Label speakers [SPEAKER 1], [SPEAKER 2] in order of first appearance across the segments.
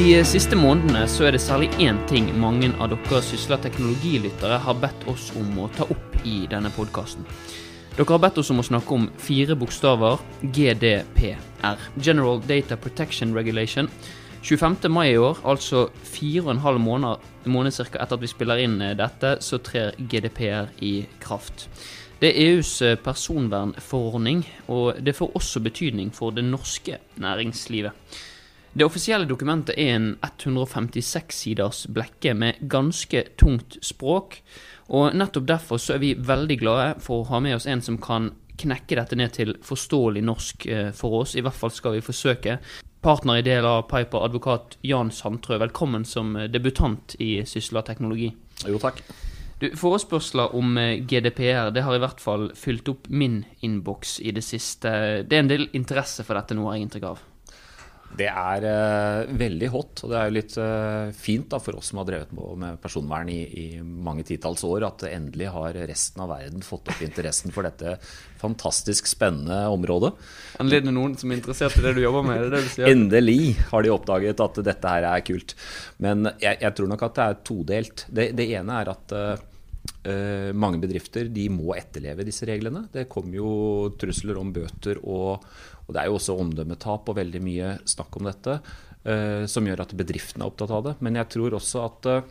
[SPEAKER 1] De siste månedene så er det særlig én ting mange av dere sysla teknologilyttere har bedt oss om å ta opp i denne podkasten. Dere har bedt oss om å snakke om fire bokstaver GDPR. General Data Protection Regulation. 25. mai i år, altså fire og en halv måned, måned cirka etter at vi spiller inn eh, dette, så trer GDPR i kraft. Det er EUs eh, personvernforordning, og det får også betydning for det norske næringslivet. Det offisielle dokumentet er en 156 siders blekke med ganske tungt språk. Og nettopp derfor så er vi veldig glade for å ha med oss en som kan knekke dette ned til forståelig norsk eh, for oss. I hvert fall skal vi forsøke. Partner i del av Piper, advokat Jan Sandtrø, velkommen som eh, debutant i Sysla teknologi.
[SPEAKER 2] Jo, takk.
[SPEAKER 1] Du, Forespørsler om eh, GDPR det har i hvert fall fylt opp min innboks i det siste. Det er en del interesse for dette nå, har jeg inntrykk av.
[SPEAKER 2] Det er uh, veldig hot, og det er jo litt uh, fint da, for oss som har drevet med personvern i, i mange titalls år, at endelig har resten av verden fått opp interessen for dette fantastisk spennende området.
[SPEAKER 1] Endelig er det noen som er interessert i det du jobber med? det det
[SPEAKER 2] endelig har de oppdaget at dette her er kult. Men jeg, jeg tror nok at det er todelt. Det, det ene er at uh, mange bedrifter de må etterleve disse reglene. Det kommer jo trusler om bøter og, og det er jo også omdømmetap og veldig mye snakk om dette uh, som gjør at bedriftene er opptatt av det. Men jeg tror også at uh,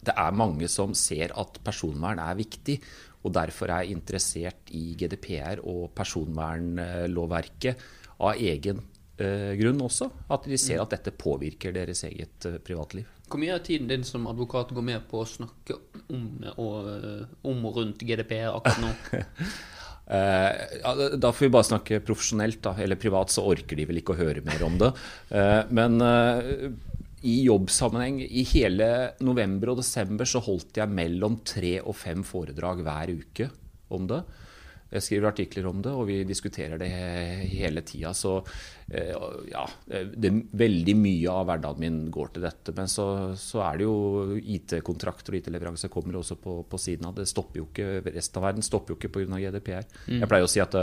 [SPEAKER 2] det er mange som ser at personvern er viktig, og derfor er interessert i GDPR og personvernlovverket av egen uh, grunn også. At de ser at dette påvirker deres eget privatliv.
[SPEAKER 1] Hvor mye av tiden din som advokat går med på å snakke om og, om og rundt GDPR akkurat nå?
[SPEAKER 2] Uh, da får vi bare snakke profesjonelt, da. Eller privat, så orker de vel ikke å høre mer om det. Uh, men uh, i jobbsammenheng, i hele november og desember, så holdt jeg mellom tre og fem foredrag hver uke om det. Jeg skriver artikler om det, og vi diskuterer det hele tida. Så ja, det, veldig mye av hverdagen min går til dette. Men så, så er det jo IT-kontrakter og IT-leveranse kommer også på, på, siden av. Det stopper jo ikke, Resten av verden stopper jo ikke pga. GDPR. Mm. Jeg pleier å si at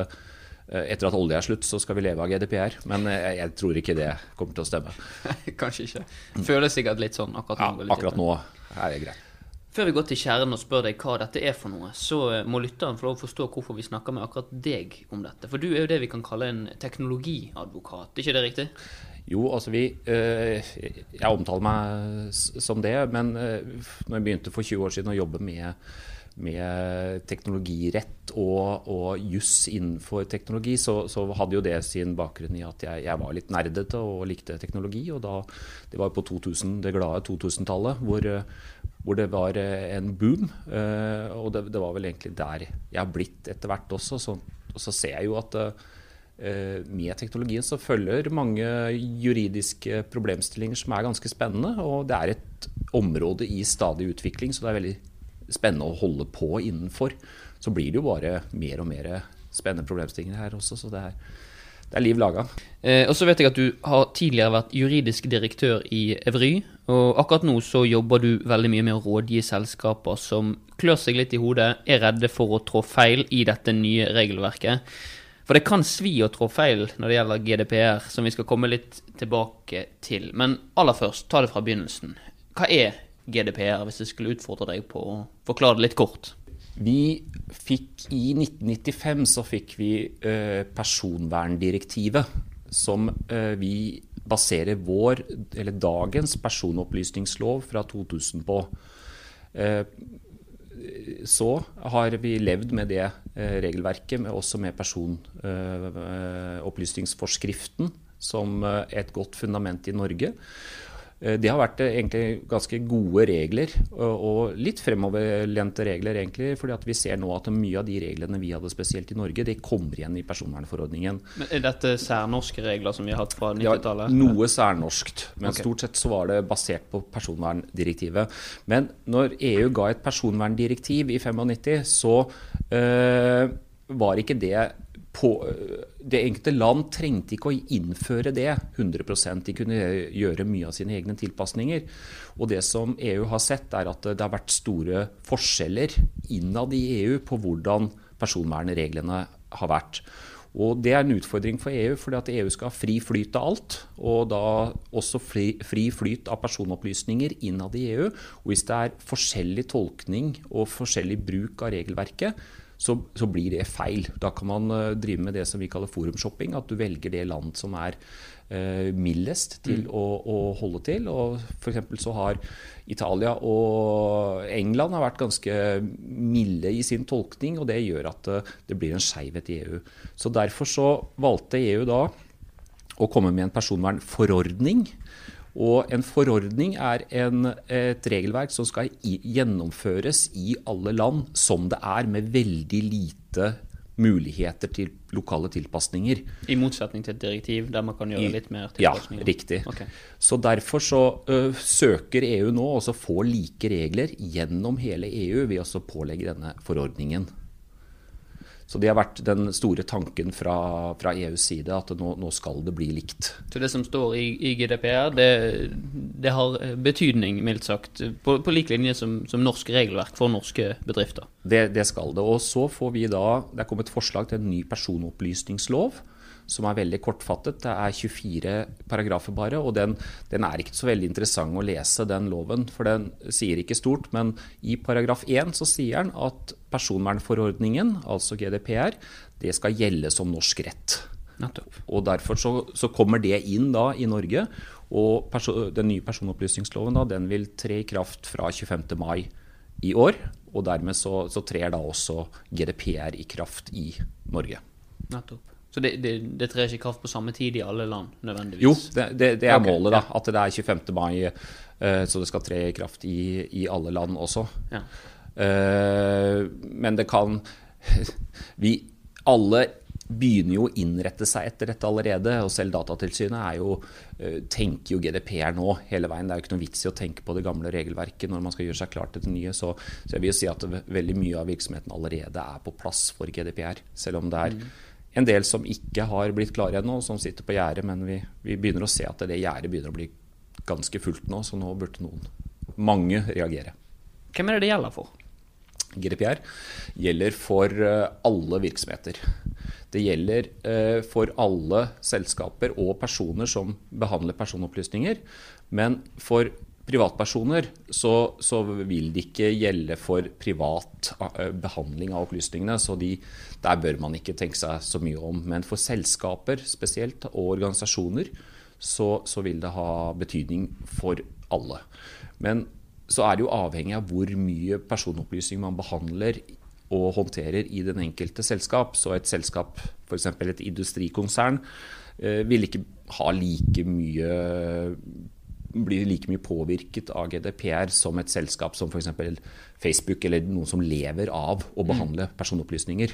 [SPEAKER 2] etter at olje er slutt, så skal vi leve av GDPR. Men jeg, jeg tror ikke det kommer til å stemme.
[SPEAKER 1] Kanskje ikke. Føles sikkert litt sånn akkurat
[SPEAKER 2] nå. Ja, akkurat nå er det greit.
[SPEAKER 1] Før vi går til kjernen og spør deg hva dette er for noe, så må lytteren få lov å forstå hvorfor vi snakker med akkurat deg om dette. For du er jo det vi kan kalle en teknologiadvokat, er ikke det riktig?
[SPEAKER 2] Jo, altså vi øh, Jeg omtaler meg som det, men øh, når jeg begynte for 20 år siden å jobbe med, med teknologirett og, og juss innenfor teknologi, så, så, hadde jo det sin bakgrunn i at jeg, jeg, var litt nerdete og likte teknologi. Og da, det var på 2000, det glade 2000-tallet hvor hvor det var eh, en boom. Eh, og det, det, var vel egentlig der jeg har blitt etter hvert også. Så, og så ser jeg jo at eh, med teknologien så følger mange juridiske problemstillinger som er ganske spennende. Og det er et område i stadig utvikling, så det er veldig spennende å holde på innenfor. Så blir det jo bare mer og mer spennende problemstillinger her også. så det er det er liv laga.
[SPEAKER 1] Eh, og så vet jeg at du har tidligere vært juridisk direktør i Evry. Og akkurat nå så jobber du veldig mye med å rådgi selskaper som klør seg litt i hodet, er redde for å trå feil i dette nye regelverket. For det kan svi å trå feil når det gjelder GDPR, som vi skal komme litt tilbake til. Men aller først, ta det fra begynnelsen. Hva er GDPR, hvis jeg skulle utfordre deg på å forklare det litt kort?
[SPEAKER 2] Vi fikk I 1995 så fikk vi eh, personverndirektivet, som eh, vi baserer vår, eller dagens personopplysningslov fra 2000 på. Eh, så har vi levd med det regelverket, men også med personopplysningsforskriften som et godt fundament i Norge. Eh, det har vært eh, egentlig ganske gode regler, og litt fremoverlente regler, egentlig. fordi at vi ser nå at mye av de reglene vi hadde spesielt i Norge, det kommer igjen i personvernforordningen.
[SPEAKER 1] Men Er dette særnorske regler som vi har hatt fra 90-tallet?
[SPEAKER 2] Ja, noe særnorskt. Men okay. stort sett så var det basert på personverndirektivet. Men når EU ga et personverndirektiv i 95, så øh, var ikke det på, det enkelte land trengte ikke å innføre det 100 De kunne gjøre mye av sine egne tilpasninger. Og det som EU har sett, er at det har vært store forskjeller innad i EU på hvordan personvernreglene har vært. Og Det er en utfordring for EU, fordi at EU skal ha fri flyt av alt. Og da også fri, fri flyt av personopplysninger innad i EU. Og hvis det er forskjellig tolkning og forskjellig bruk av regelverket, så, så, blir det feil. Da kan man uh, drive med det som vi kaller forumshopping. At du velger det land som er uh, mildest til mm. å, å, holde til. Og for så har Italia og England har vært ganske milde i sin tolkning, og det gjør at uh, det blir en skeivhet i EU. Så Derfor så valgte EU da å komme med en personvernforordning og en forordning er en, et regelverk som skal gjennomføres i alle land som det er, med veldig lite muligheter til lokale tilpasninger.
[SPEAKER 1] I motsetning til et direktiv der man kan gjøre litt mer
[SPEAKER 2] tilpasninger? Ja, riktig. Okay. Så Derfor så ø, søker EU nå å få like regler gjennom hele EU ved å pålegge denne forordningen. Så det har vært den store tanken fra, fra EUs side, at nå, nå, skal det bli likt.
[SPEAKER 1] Så det som står i, i GDPR, det, det, har betydning, mildt sagt, på, på lik linje som, som, norsk regelverk for norske bedrifter?
[SPEAKER 2] Det, det skal det. Og så får vi da Det er kommet forslag til en ny personopplysningslov som er veldig kortfattet. Det er 24 paragrafer bare, og den, den, er ikke så veldig interessant å lese, den loven. For den sier ikke stort, men i paragraf 1 så sier den at personvernforordningen, altså GDPR, det skal gjelde som norsk rett. Nettopp. Og Derfor så, så, kommer det inn da i Norge. Og den nye personopplysningsloven da, den vil tre i kraft fra 25. mai i år. Og dermed så, så trer da også GDPR i kraft i Norge.
[SPEAKER 1] Nettopp. Så det, det, det trer ikke kraft på samme tid i alle land, nødvendigvis?
[SPEAKER 2] Jo, det, det, er okay, målet, da. At det er 25. mai, uh, så det skal tre i kraft i, i alle land også. Ja. Uh, men det kan Vi alle begynner jo å innrette seg etter dette allerede. Og selv Datatilsynet jo, uh, tenker jo GDPR nå hele veien. Det er jo ikke noe vits i å tenke på det gamle regelverket når man skal gjøre seg klar til det nye. Så, så jeg vil jo si at veldig mye av virksomheten allerede er på plass for GDPR. Selv om det er mm en del som ikke har blitt klare ennå, som sitter på gjerdet. Men vi, vi, begynner å se at det gjerdet begynner å bli ganske fullt nå, så nå burde noen, mange, reagere.
[SPEAKER 1] Hvem er det det gjelder for?
[SPEAKER 2] GDPR gjelder for eh, alle virksomheter. Det gjelder eh, for alle selskaper og personer som behandler personopplysninger. Men for privatpersoner, så, så, vil det ikke gjelde for privat eh, behandling av opplysningene. Så de, der bør man ikke tenke seg så mye om. Men for selskaper spesielt, og organisasjoner, så, så vil det ha betydning for alle. Men så er det jo avhengig av hvor mye personopplysning man behandler og håndterer i den enkelte selskap. Så et selskap, f.eks. et industrikonsern, eh, vil ikke ha like mye blir like mye påvirket av GDPR som et selskap som f.eks. Facebook, eller noen som lever av å mm. behandle personopplysninger.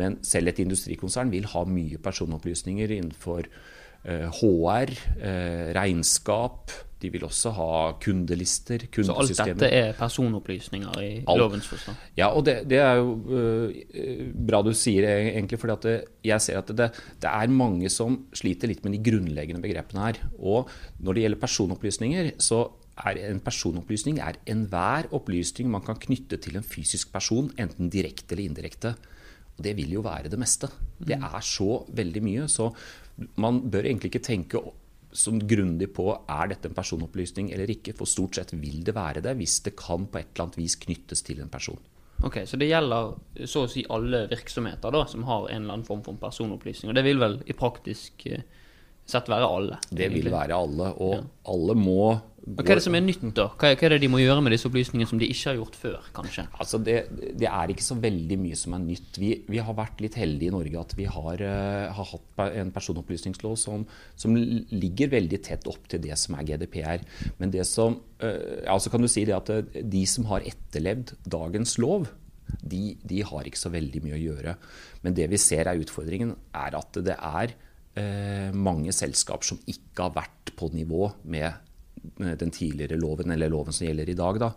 [SPEAKER 2] Men selv et industrikonsern vil ha mye personopplysninger innenfor HR, eh, eh, regnskap. De vil også ha kundelister, kundesystemer.
[SPEAKER 1] Så alt dette er personopplysninger i alt. lovens forstand?
[SPEAKER 2] Ja, og det, det er jo uh, bra du sier egentlig, for jeg ser at det, det, er mange som sliter litt med de grunnleggende begrepene her. Og når det gjelder personopplysninger, så er en personopplysning er enhver opplysning man kan knytte til en fysisk person, enten direkte eller indirekte. Og det vil jo være det meste. Det mm. er så veldig mye. Så man bør egentlig ikke tenke som grundig på er dette en personopplysning eller ikke, for stort sett vil det være det hvis det kan på et eller annet vis knyttes til en person.
[SPEAKER 1] Ok, Så det gjelder så å si alle virksomheter da, som har en eller annen form for personopplysning. Og det vil vel i praktisk eh, sett være alle?
[SPEAKER 2] Det vil være alle, og ja. alle må
[SPEAKER 1] Hva er det som er nytt, da? Hva er, det de må gjøre med disse opplysningene som de ikke har gjort før, kanskje?
[SPEAKER 2] Altså, det, det er ikke så veldig mye som er nytt. Vi, vi har vært litt heldige i Norge at vi har, uh, har hatt en personopplysningslov som, som, ligger veldig tett opp til det som er GDPR. Men det som uh, altså kan du si det at eh, de som har etterlevd dagens lov, de, de, har ikke så veldig mye å gjøre. Men det vi ser er utfordringen, er at det er mange selskap som ikke har vært på nivå med eh, den tidligere loven, eller loven som gjelder i dag. Da.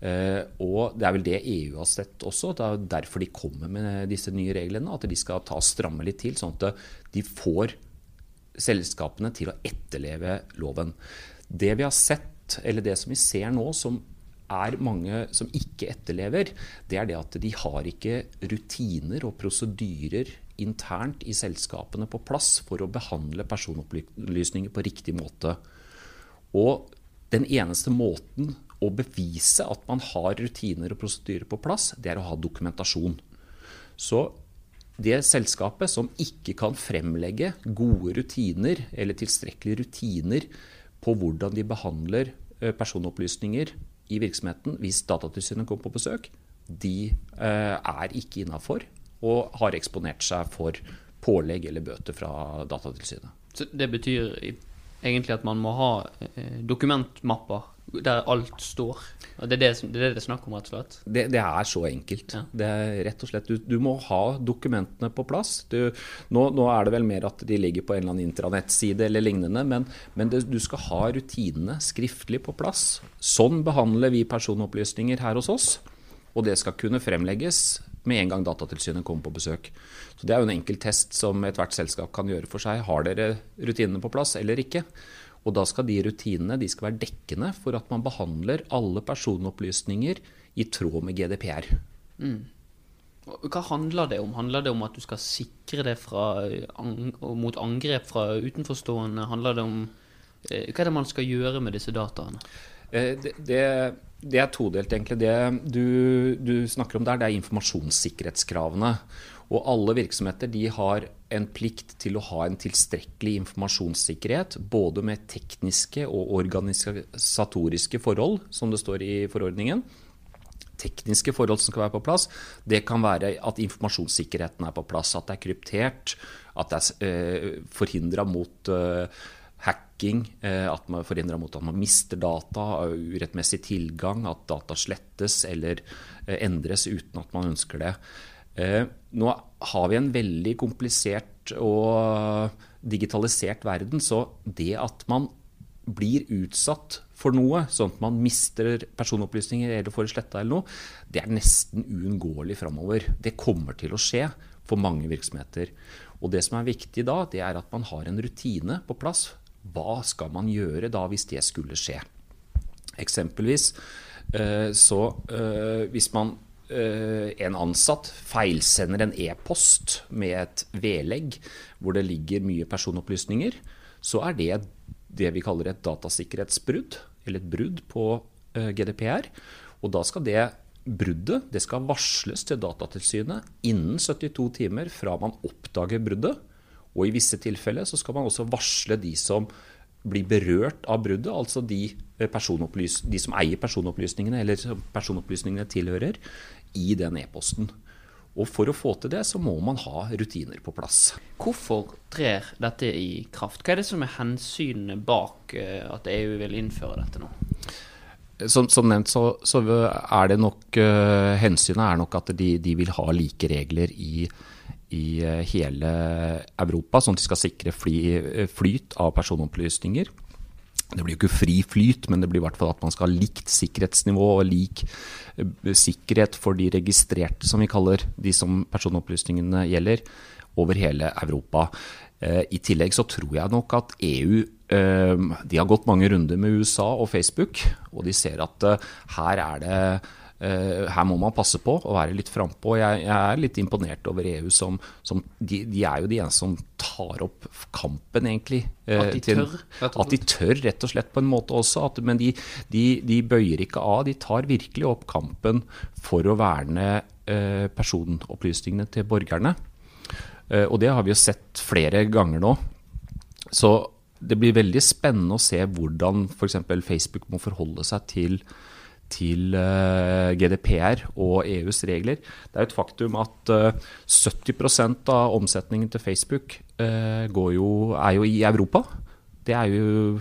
[SPEAKER 2] Eh, og Det er vel det EU har sett også. Det er derfor de kommer med disse nye reglene. At de skal ta stramme litt til, sånn at de får selskapene til å etterleve loven. Det vi har sett, eller det som vi ser nå, som er mange som ikke etterlever, det er det at de har ikke rutiner og prosedyrer internt i selskapene på plass for å behandle personopplysninger på riktig måte. Og den eneste måten å bevise at man har rutiner og prosedyrer på plass, det er å ha dokumentasjon. Så det selskapet som ikke kan fremlegge gode rutiner eller tilstrekkelige rutiner på hvordan de behandler eh, personopplysninger i virksomheten hvis Datatilsynet kommer på besøk, de eh, er ikke innafor og har eksponert seg for pålegg eller bøter fra Datatilsynet.
[SPEAKER 1] Så det betyr egentlig at man må ha eh, dokumentmapper der alt står. Og det er det, det, er det snakk om, rett og slett?
[SPEAKER 2] Det, det er så enkelt. Ja. Det er rett og slett, Du, du må ha dokumentene på plass. Du, nå, nå, er det vel mer at de ligger på en eller annen intranettside eller lignende, men, men det, du skal ha rutinene skriftlig på plass. Sånn behandler vi personopplysninger her hos oss. Og det skal kunne fremlegges med en gang Datatilsynet kommer på besøk. Så Det er jo en enkel test som ethvert selskap kan gjøre for seg. Har dere rutinene på plass eller ikke? Og da skal de rutinene de skal være dekkende for at man behandler alle personopplysninger i tråd med GDPR. Mm.
[SPEAKER 1] Hva handler det om? Handler det om at du skal sikre det fra, mot angrep fra utenforstående? Handler det om eh, Hva er det man skal gjøre med disse dataene?
[SPEAKER 2] Eh, det, det, det er todelt, egentlig. Det du, du, snakker om der, det er informasjonssikkerhetskravene. Og alle virksomheter de har en plikt til å ha en tilstrekkelig informasjonssikkerhet, både med tekniske og organisatoriske forhold, som det står i forordningen. Tekniske forhold som skal være på plass, det kan være at informasjonssikkerheten er på plass. At det er kryptert, at det er eh, forhindra mot eh, hacking, eh, at man forhindrer mot at man mister data, urettmessig tilgang, at data slettes eller eh, endres uten at man ønsker det. Eh, nå har vi en veldig komplisert og digitalisert verden, så det at man blir utsatt for noe, sånn at man mister personopplysninger eller får sletta eller noe, det er nesten uunngåelig framover. Det kommer til å skje for mange virksomheter. Og det som er viktig da, det er at man har en rutine på plass. Hva skal man gjøre da hvis det skulle skje? Eksempelvis eh, så eh, hvis man Eh, en ansatt feilsender en e-post med et vedlegg hvor det ligger mye personopplysninger, så er det det vi kaller et datasikkerhetsbrudd, eller et brudd på GDPR. Og da skal det bruddet det skal varsles til Datatilsynet innen 72 timer fra man oppdager bruddet. Og i visse tilfeller så skal man også varsle de som blir berørt av bruddet, altså de, eh, de som eier personopplysningene, eller personopplysningene tilhører, i den e-posten. Og For å få til det, så må man ha rutiner på plass.
[SPEAKER 1] Hvorfor trer dette i kraft? Hva er det som er hensynene bak eh, at EU vil innføre dette nå?
[SPEAKER 2] Som, som nevnt så, så, er det nok uh, hensynet er nok at de, de, vil ha like regler i, i uh, hele Europa, sånn at de skal sikre fly, flyt av personopplysninger. Det blir jo ikke fri flyt, men det blir i hvert fall at man skal ha likt sikkerhetsnivå og lik eh, sikkerhet for de registrerte, som vi kaller de som personopplysningene gjelder, over hele Europa. Eh, I tillegg så tror jeg nok at EU eh, de har gått mange runder med USA og Facebook, og de ser at her er det her må man passe på og være litt frampå. Jeg, jeg er litt imponert over EU som, som de, de, er jo de eneste som tar opp kampen, egentlig.
[SPEAKER 1] Uh, at de til, tør?
[SPEAKER 2] At de tør, rett og slett, på en måte også. At, men de, de, de, bøyer ikke av. De tar virkelig opp kampen for å verne uh, personopplysningene til borgerne. og det har vi jo sett flere ganger nå. Så det blir veldig spennende å se hvordan f.eks. Facebook må forholde seg til til eh, GDPR og EUs regler. Det er et faktum at 70 eh, av omsetningen til Facebook eh, jo, er jo i Europa. Det er jo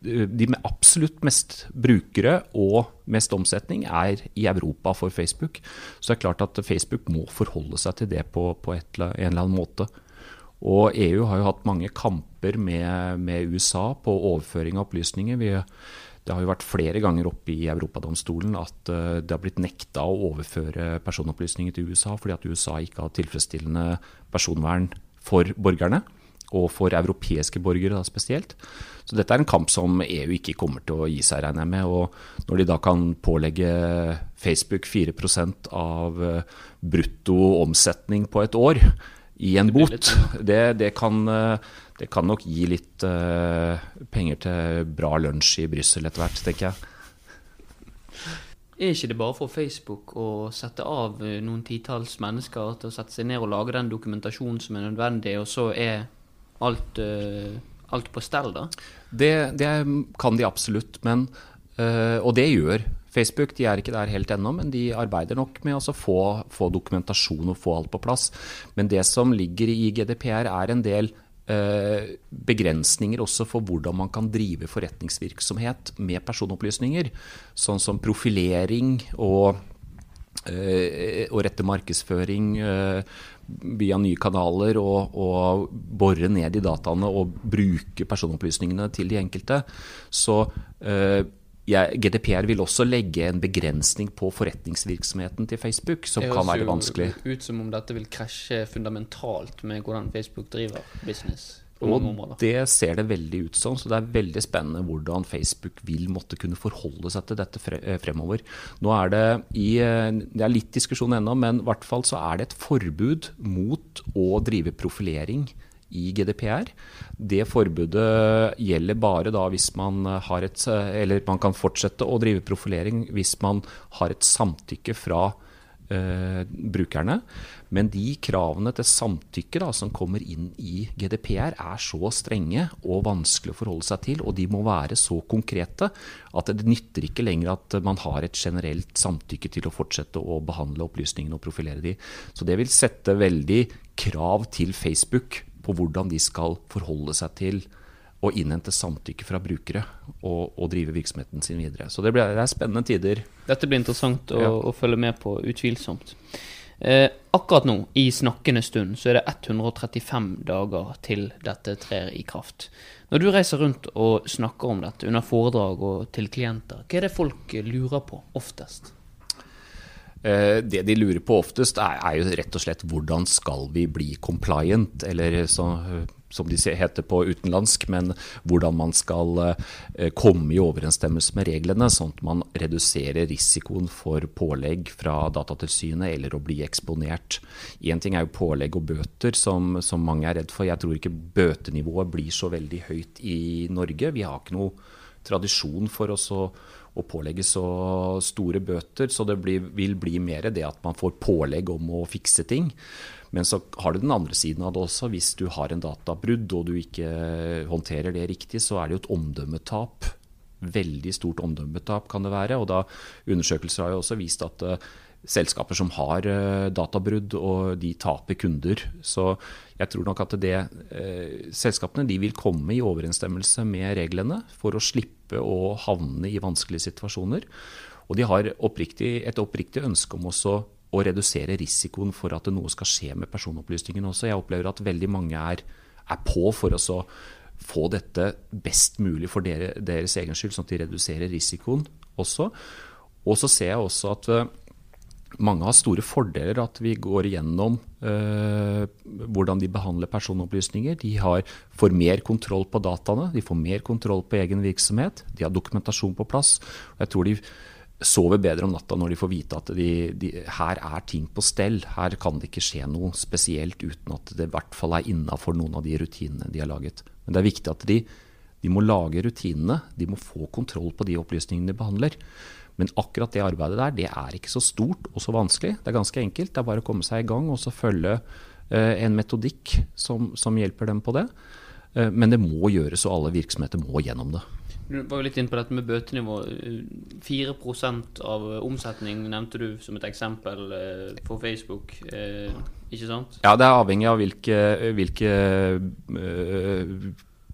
[SPEAKER 2] de med absolutt mest brukere og mest omsetning er i Europa for Facebook. Så det er klart at Facebook må forholde seg til det på, på et, en eller annen måte. Og EU har jo hatt mange kamper med, med USA på overføring av opplysninger. Vi det har jo vært flere ganger oppe i Europadomstolen at eh, det har blitt nekta å overføre personopplysninger til USA fordi at USA ikke har tilfredsstillende personvern for borgerne. Og for europeiske borgere da spesielt. Så dette er en kamp som EU ikke kommer til å gi seg, regner jeg med. Og når de da kan pålegge Facebook 4 av eh, brutto omsetning på et år, i en
[SPEAKER 1] Det
[SPEAKER 2] bot.
[SPEAKER 1] litt.
[SPEAKER 2] Det, det, kan, eh, det kan nok gi litt uh, penger til bra lunsj i Brussel etter hvert, tenker jeg.
[SPEAKER 1] Er ikke det bare for Facebook å sette av eh, noen titalls mennesker til å sette seg ned og lage den dokumentasjonen som er nødvendig, og så er alt, uh, alt på stell, da?
[SPEAKER 2] Det, det kan de absolutt, men, uh, og det gjør Facebook. De er ikke der helt ennå, men de arbeider nok med å få, få dokumentasjon og få alt på plass. Men det som ligger i GDPR er en del eh, begrensninger også for hvordan man kan drive forretningsvirksomhet med personopplysninger. Sånn som profilering og, eh, og rette markedsføring eh, via nye kanaler og, og bore ned i dataene og bruke personopplysningene til de enkelte. Så jeg, GDPR vil også legge en begrensning på forretningsvirksomheten til Facebook, som
[SPEAKER 1] Det
[SPEAKER 2] kan
[SPEAKER 1] høres
[SPEAKER 2] være
[SPEAKER 1] jo
[SPEAKER 2] vanskelig.
[SPEAKER 1] ut som om dette vil krasje fundamentalt med hvordan Facebook driver business
[SPEAKER 2] Og det ser det veldig ut som, så det er veldig spennende hvordan Facebook vil måtte kunne forholde seg til dette eh, fremover. Nå er det i eh, Det er litt diskusjon ennå, men i hvert fall så er det et forbud mot å drive profilering i GDPR. Det forbudet gjelder bare da hvis man har et Eller man kan fortsette å drive profilering hvis man har et samtykke fra eh, brukerne. Men de kravene til samtykke da, som kommer inn i GDPR er så strenge og vanskelig å forholde seg til, og de må være så konkrete at det nytter ikke lenger at man har et generelt samtykke til å fortsette å behandle opplysningene og profilere de. Så det vil sette veldig krav til Facebook på hvordan de skal forholde seg til å innhente samtykke fra brukere og, og drive virksomheten sin videre. Så det, ble, det er spennende tider.
[SPEAKER 1] Dette blir interessant å,
[SPEAKER 2] Ja.
[SPEAKER 1] å følge med på, utvilsomt. Eh, akkurat nå, i snakkende stund, så er det 135 dager til dette trer i kraft. Når du reiser rundt og snakker om dette under foredrag og til klienter, hva er det folk lurer på oftest?
[SPEAKER 2] Eh, Det de lurer på oftest, er, er jo rett og slett hvordan skal vi bli compliant, eller så, som de heter på utenlandsk, men hvordan man skal eh, komme i overensstemmelse med reglene, sånn at man reduserer risikoen for pålegg fra Datatilsynet eller å bli eksponert. Én ting er jo pålegg og bøter, som, som mange er redd for. Jeg tror ikke bøtenivået blir så veldig høyt i Norge. Vi har ikke noe tradisjon for oss å, å pålegge så store bøter, så det blir, vil bli mer det at man får pålegg om å fikse ting. Men så har du den andre siden av det også. Hvis du har en databrudd og du ikke håndterer det riktig, så er det jo et omdømmetap. Veldig stort omdømmetap kan det være. Og da undersøkelser har jo også vist at eh, selskaper som har eh, databrudd, og de taper kunder. Så jeg tror nok at det, eh, selskapene de vil komme i overensstemmelse med reglene for å slippe å havne i vanskelige situasjoner. Og de har oppriktig, et oppriktig ønske om også å redusere risikoen for at noe skal skje med personopplysningene også. Jeg opplever at veldig mange er, er på for å få dette best mulig for dere, deres egen skyld, sånn at de reduserer risikoen også. Og så ser jeg også at eh, mange har store fordeler at vi går igjennom eh, hvordan de behandler personopplysninger. De har, får mer kontroll på dataene, de får mer kontroll på egen virksomhet. De har dokumentasjon på plass. Jeg tror de sover bedre om natta når de får vite at de, de, her er ting på stell. Her kan det ikke skje noe spesielt uten at det i hvert fall er innafor noen av de rutinene de har laget. Men det er viktig at de, de må lage rutinene. De må få kontroll på de opplysningene de behandler. Men akkurat det arbeidet der, det er ikke så stort og så vanskelig. Det er ganske enkelt. Det er bare å komme seg i gang og så følge eh, en metodikk som, som, hjelper dem på det. Eh, men det må gjøres, og alle virksomheter må gjennom det.
[SPEAKER 1] Du var jo litt inne på dette med bøtenivå. 4% av omsetning nevnte du som et eksempel eh, for Facebook. eh, Ikke sant?
[SPEAKER 2] Ja, det er avhengig av hvilke, hvilke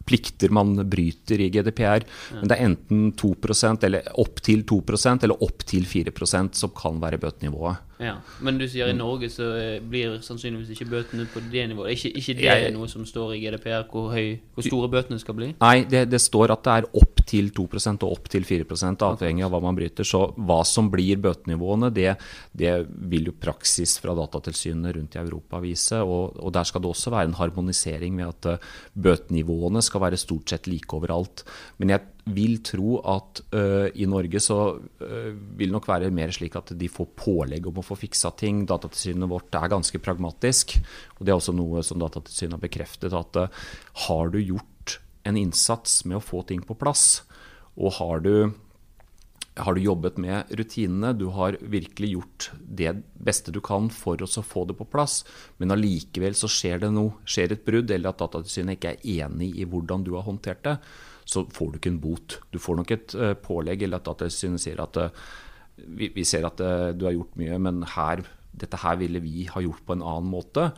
[SPEAKER 2] plikter man bryter i GDPR. Men det er enten 2% eller opptil 2% eller opptil 4% som kan være bøtenivået.
[SPEAKER 1] Ja, Men du
[SPEAKER 2] Mm.
[SPEAKER 1] sier i Norge så eh, blir sannsynligvis ikke bøtene på det nivået. Ikke, ikke det
[SPEAKER 2] er
[SPEAKER 1] noe som står i GDPR, hvor, høy, hvor store bøtene skal bli?
[SPEAKER 2] Nei, det, det står at det er opp til 2% og opp til 4% avhengig av hva man bryter. Så hva som blir bøtenivåene, det, det vil jo praksis fra Datatilsynet rundt i Europa vise. Og, og der skal det også være en harmonisering med at eh, bøtenivåene skal være stort sett like overalt. Men jeg vil tro at uh, i Norge så uh, vil nok være mer slik at de får pålegg om å få fiksa ting. Datatilsynet vårt er ganske pragmatisk. og Det er også noe som Datatilsynet har bekreftet. At uh, har du gjort en innsats med å få ting på plass, og har du, har du jobbet med rutinene, du har virkelig gjort det beste du kan for å få det på plass, men allikevel så skjer det noe, skjer et brudd, eller at Datatilsynet ikke er enig i hvordan du har håndtert det, så får du ikke en bot. Du får nok et uh, pålegg, eller at Datatilsynet sier at uh, vi, ser at uh, du har gjort mye, men her, dette her ville vi ha gjort på en annen måte.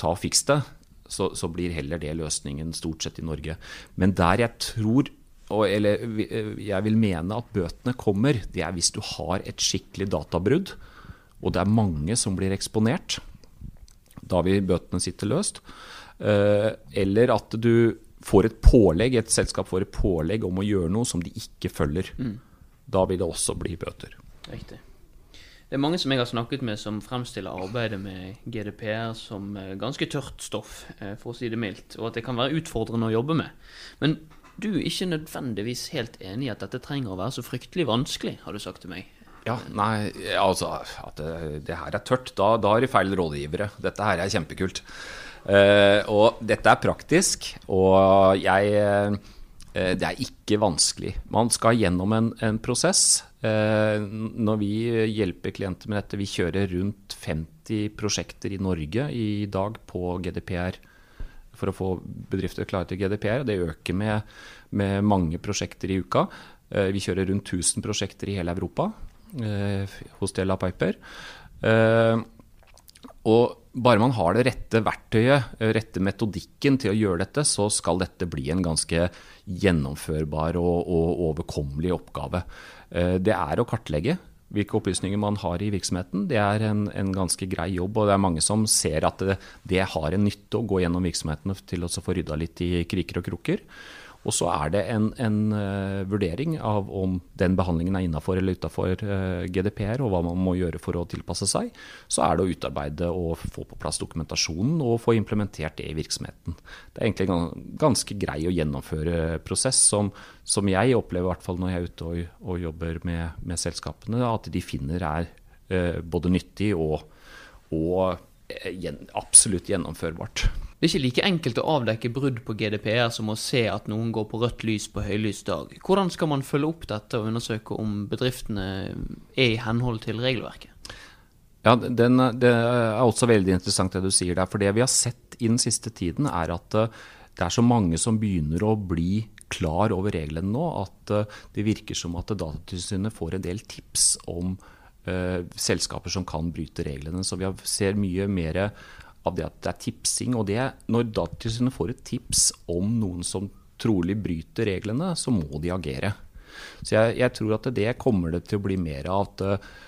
[SPEAKER 2] Ta og fiks det. Så, så, blir heller det løsningen stort sett i Norge. Men der jeg tror og, eller jeg vil mene at bøtene kommer, det er hvis du har et skikkelig databrudd, og det er mange som blir eksponert. Da vil bøtene sitte løst. Eller at du får et pålegg, et selskap får et pålegg om å gjøre noe som de ikke følger. Mm. Da vil det også bli bøter.
[SPEAKER 1] Riktig. Det er mange som jeg har snakket med som fremstiller arbeidet med GDPR som eh, ganske tørt stoff, eh, for å si det mildt, og at det kan være utfordrende å jobbe med. Men du er ikke nødvendigvis helt enig i at dette trenger å være så fryktelig vanskelig, har du sagt til meg.
[SPEAKER 2] Ja, nei, altså At det, det her er tørt, da, da har de feil rådgivere. Dette her er kjempekult. Uh, og dette er praktisk, og jeg uh, Det er ikke vanskelig. Man skal gjennom en, en prosess. Uh, når vi hjelper klienter med dette, vi kjører rundt 50 prosjekter i Norge i dag på GDPR for å få bedrifter klare til GDPR. Det øker med, med mange prosjekter i uka. Vi kjører rundt 1000 prosjekter i hele Europa hos Della Piper. Og bare man har det rette verktøyet, eh, rette metodikken til å gjøre dette, så skal dette bli en ganske gjennomførbar og, og overkommelig oppgave. Eh, det er å kartlegge hvilke opplysninger man har i virksomheten. Det er en, en, ganske grei jobb, og det er mange som ser at det, det har en nytte å gå gjennom virksomhetene til å få rydda litt i kriker og krukker. Og så er det en, en uh, vurdering av om den behandlingen er innafor eller utafor uh, eh, GDPR, og hva man må gjøre for å tilpasse seg. Så er det å utarbeide og få på plass dokumentasjonen og få implementert det i virksomheten. Det er egentlig en ganske grei å gjennomføre prosess som, som jeg opplever, i hvert fall når jeg er ute og, og jobber med, med, selskapene, at de finner er uh, både nyttig og, og absolutt gjennomførbart.
[SPEAKER 1] Det er ikke like enkelt å avdekke brudd på GDPR som å se at noen går på rødt lys på høylys dag. Hvordan skal man følge opp dette og undersøke om bedriftene er i henhold til regelverket?
[SPEAKER 2] Ja, den, Det er også veldig interessant det du sier der. For det vi har sett i den siste tiden, er at eh, det er så mange som begynner å bli klar over reglene nå, at eh, det virker som at Datatilsynet får en del tips om selskaper som kan bryte reglene. Så vi ser mye mer av det at det er tipsing. Og det, når Datatilsynet får et tips om noen som trolig bryter reglene, så må de agere. Så jeg, jeg tror at det kommer det til å bli mer av. at Uh,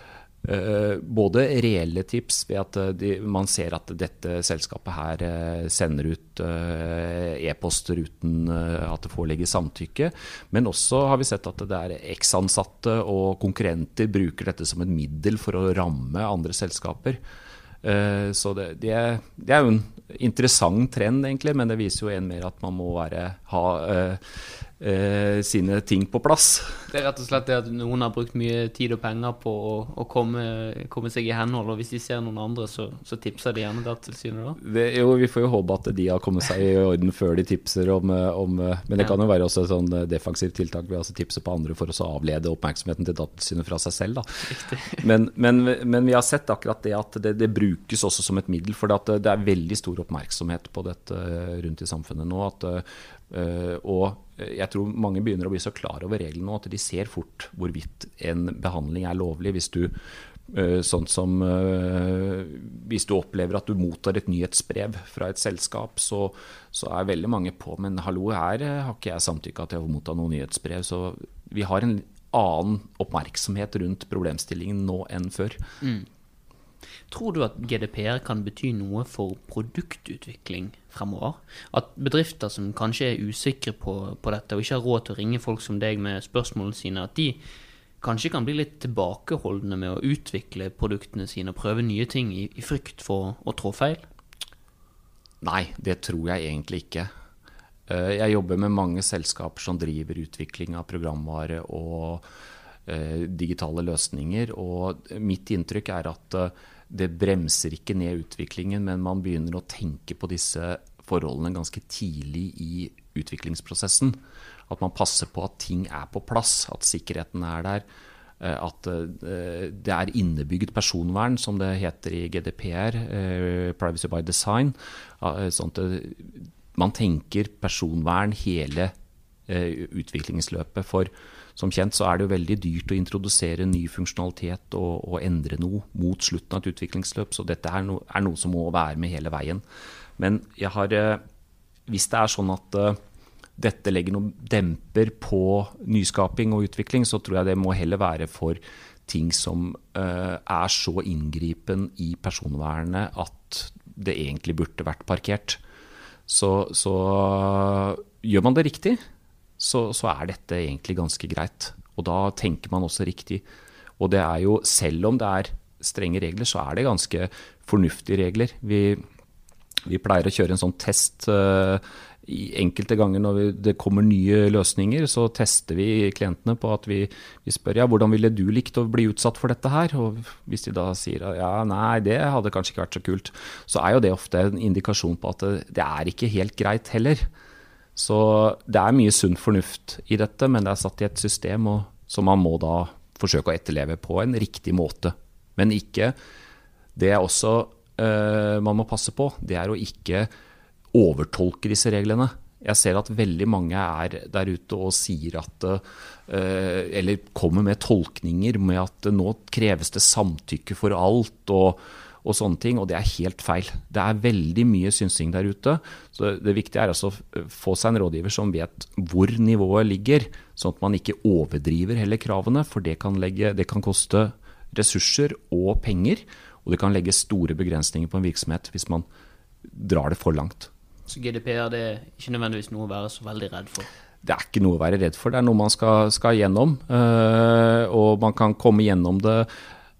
[SPEAKER 2] både reelle tips ved at de, man ser at dette selskapet her uh, sender ut e-poster uten at det foreligger samtykke. Men også har vi sett at det er eks-ansatte og konkurrenter bruker dette som et middel for å ramme andre selskaper. Eh, så det, det, det, er, jo en interessant trend, egentlig, men det viser jo en mer at man må være, ha uh, sine ting på plass.
[SPEAKER 1] Det er rett og slett det at noen har brukt mye tid og penger på å, å komme, komme, seg i henhold, og hvis de ser noen andre, så, så tipser de gjerne Datatilsynet da?
[SPEAKER 2] Det, jo, vi får jo håpe at de har kommet seg i orden før de tipser om, om Men det kan jo være også et sånn defensivt tiltak ved å tipse på andre for å avlede oppmerksomheten til Datatilsynet fra seg selv. Da. Men, men, men, vi har sett akkurat det at det, det brukes også som et middel, for det er veldig stor oppmerksomhet på dette rundt i samfunnet nå. At, og jeg tror mange begynner å bli så klar over reglene nå at de ser fort hvorvidt en behandling er lovlig. Hvis du, uh, sånn som, hvis du opplever at du mottar et nyhetsbrev fra et selskap, så, så er veldig mange på Men hallo, her har ikke jeg samtykka til å motta noe nyhetsbrev. Så vi har en annen oppmerksomhet rundt problemstillingen nå enn før. Mm.
[SPEAKER 1] Tror du at GDPR kan bety noe for produktutvikling fremover? At bedrifter som kanskje er usikre på, på dette, og ikke har råd til å ringe folk som deg med spørsmålene sine, at de kanskje kan bli litt tilbakeholdne med å utvikle produktene sine og prøve nye ting i, i frykt for å trå feil?
[SPEAKER 2] Nei, det tror jeg egentlig ikke. Eh, jeg jobber med mange selskaper som driver utvikling av programvare og digitale løsninger. Og mitt inntrykk er at eh, det bremser ikke ned utviklingen, men man begynner å tenke på disse forholdene ganske tidlig i utviklingsprosessen. At man passer på at ting er på plass, at sikkerheten er der. At det er innebygd personvern, som det heter i GDPR, Privacy by Design. Sånn at man tenker personvern hele eh, utviklingsløpet. For som kjent så er det jo veldig dyrt å introdusere ny funksjonalitet og, og endre noe mot slutten av et utviklingsløp. Så dette er, no, er, noe som må være med hele veien. Men jeg har, eh, hvis det er sånn at eh, dette legger noen demper på nyskaping og utvikling, så tror jeg det må heller være for ting som uh, er så inngripen i personvernet at det egentlig burde vært parkert. Så, så gjør man det riktig, så, så, er dette egentlig ganske greit. Og da tenker man også riktig. Og det er jo, selv om det er strenge regler, så er det ganske fornuftige regler. Vi, vi pleier å kjøre en sånn test uh, enkelte ganger når vi, det kommer nye løsninger, så tester vi klientene på at vi, vi, spør ja, hvordan ville du likt å bli utsatt for dette her. Og hvis de da sier ja, nei, det hadde kanskje ikke vært så kult, så er jo det ofte en indikasjon på at det, det er ikke helt greit heller. Så det er mye sunn fornuft i dette, men det er satt i et system og, som man må da forsøke å etterleve på en riktig måte. Men ikke Det er også uh, man må passe på, det er å ikke overtolke disse reglene. Jeg ser at veldig mange er der ute og sier at uh, Eller kommer med tolkninger med at nå kreves det samtykke for alt og, og sånne ting. Og det er helt feil. Det er veldig mye synsing der ute. Så det viktige er altså å få seg en rådgiver som vet hvor nivået ligger, sånn at man ikke overdriver heller kravene. For det kan, legge, det kan koste ressurser og penger. Og det kan legge store begrensninger på en virksomhet hvis man drar det for langt.
[SPEAKER 1] Så GDPR det er ikke nødvendigvis noe å være så veldig redd for?
[SPEAKER 2] Det er ikke noe å være redd for, det er noe man skal, skal gjennom. Uh, og man kan komme gjennom det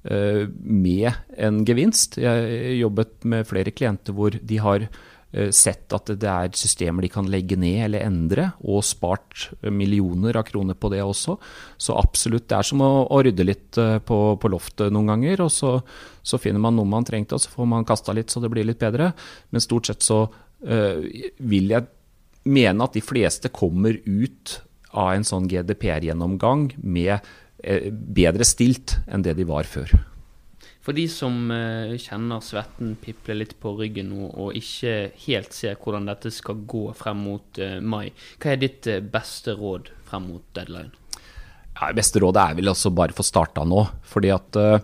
[SPEAKER 2] med en gevinst. Jeg jobbet med flere klienter hvor de har uh, sett at det er systemer de kan legge ned eller endre, og spart millioner av kroner på det også. Så absolutt, det er som å, å rydde litt på, på, loftet noen ganger. Og så, så finner man noe man trengte, og så får man kasta litt så det blir litt bedre. Men stort sett så øh, vil jeg mene at de fleste kommer ut av en sånn GDPR-gjennomgang med eh, bedre stilt enn det de var før.
[SPEAKER 1] For de som eh, kjenner svetten piple litt på ryggen nå, og ikke helt ser hvordan dette skal gå frem mot mai, hva er ditt beste råd frem mot deadline?
[SPEAKER 2] Ja, beste rådet er vel altså bare få starta nå. Fordi at uh,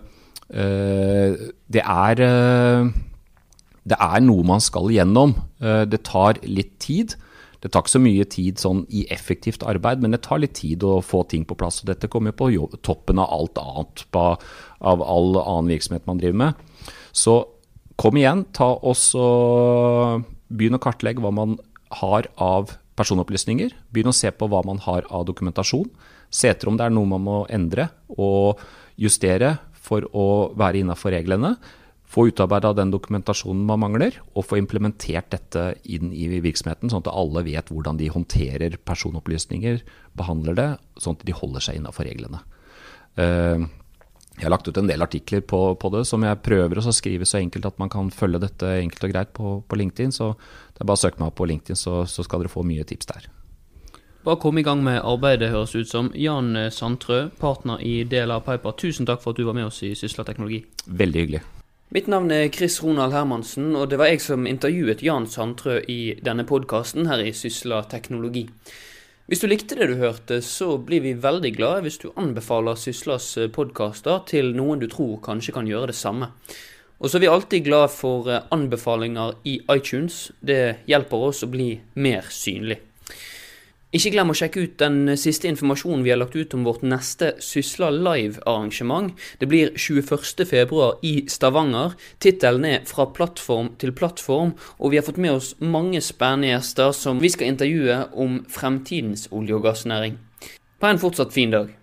[SPEAKER 2] det er uh, det er noe man skal igjennom. Eh, det tar litt tid. Det tar ikke så mye tid sånn i effektivt arbeid, men det tar litt tid å få ting på plass. og Dette kommer jo på toppen av alt annet, på, av all annen virksomhet man driver med. Så kom igjen, ta oss og begynn å kartlegge hva man har av personopplysninger. Begynn å se på hva man har av dokumentasjon. Se etter om det er noe man må endre og justere for å være innafor reglene få utarbeida den dokumentasjonen man mangler, og få implementert dette inn i virksomheten, sånn at alle vet hvordan de håndterer personopplysninger, behandler det, sånn at de holder seg innafor reglene. Eh, jeg har lagt ut en del artikler på, på det som jeg prøver å skrive så enkelt at man kan følge dette enkelt og greit på, på LinkedIn. Så det er bare å søke meg opp på LinkedIn, så, så skal dere få mye tips der.
[SPEAKER 1] Bare kom i gang med arbeidet, høres ut som. Jan Sandtrø, partner i DLA Piper, tusen takk for at du var med oss i Sysla teknologi.
[SPEAKER 2] Veldig hyggelig.
[SPEAKER 1] Mitt navn er Chris Ronald Hermansen, og det var jeg som intervjuet Jan Sandtrø i denne podkasten her i Sysla teknologi. Hvis du likte det du hørte, så blir vi veldig glade hvis du anbefaler Syslas podkaster til noen du tror kanskje kan gjøre det samme. Og så er vi alltid glad for anbefalinger i iTunes. Det hjelper oss å bli mer synlig. Ikke glem å sjekke ut den siste informasjonen vi har lagt ut om vårt neste Sysla Live-arrangement. Det blir 21.2 i Stavanger. Tittelen er 'Fra plattform til plattform', og vi har fått med oss mange spennende gjester som vi skal intervjue om fremtidens olje- og gassnæring. På en fortsatt fin dag.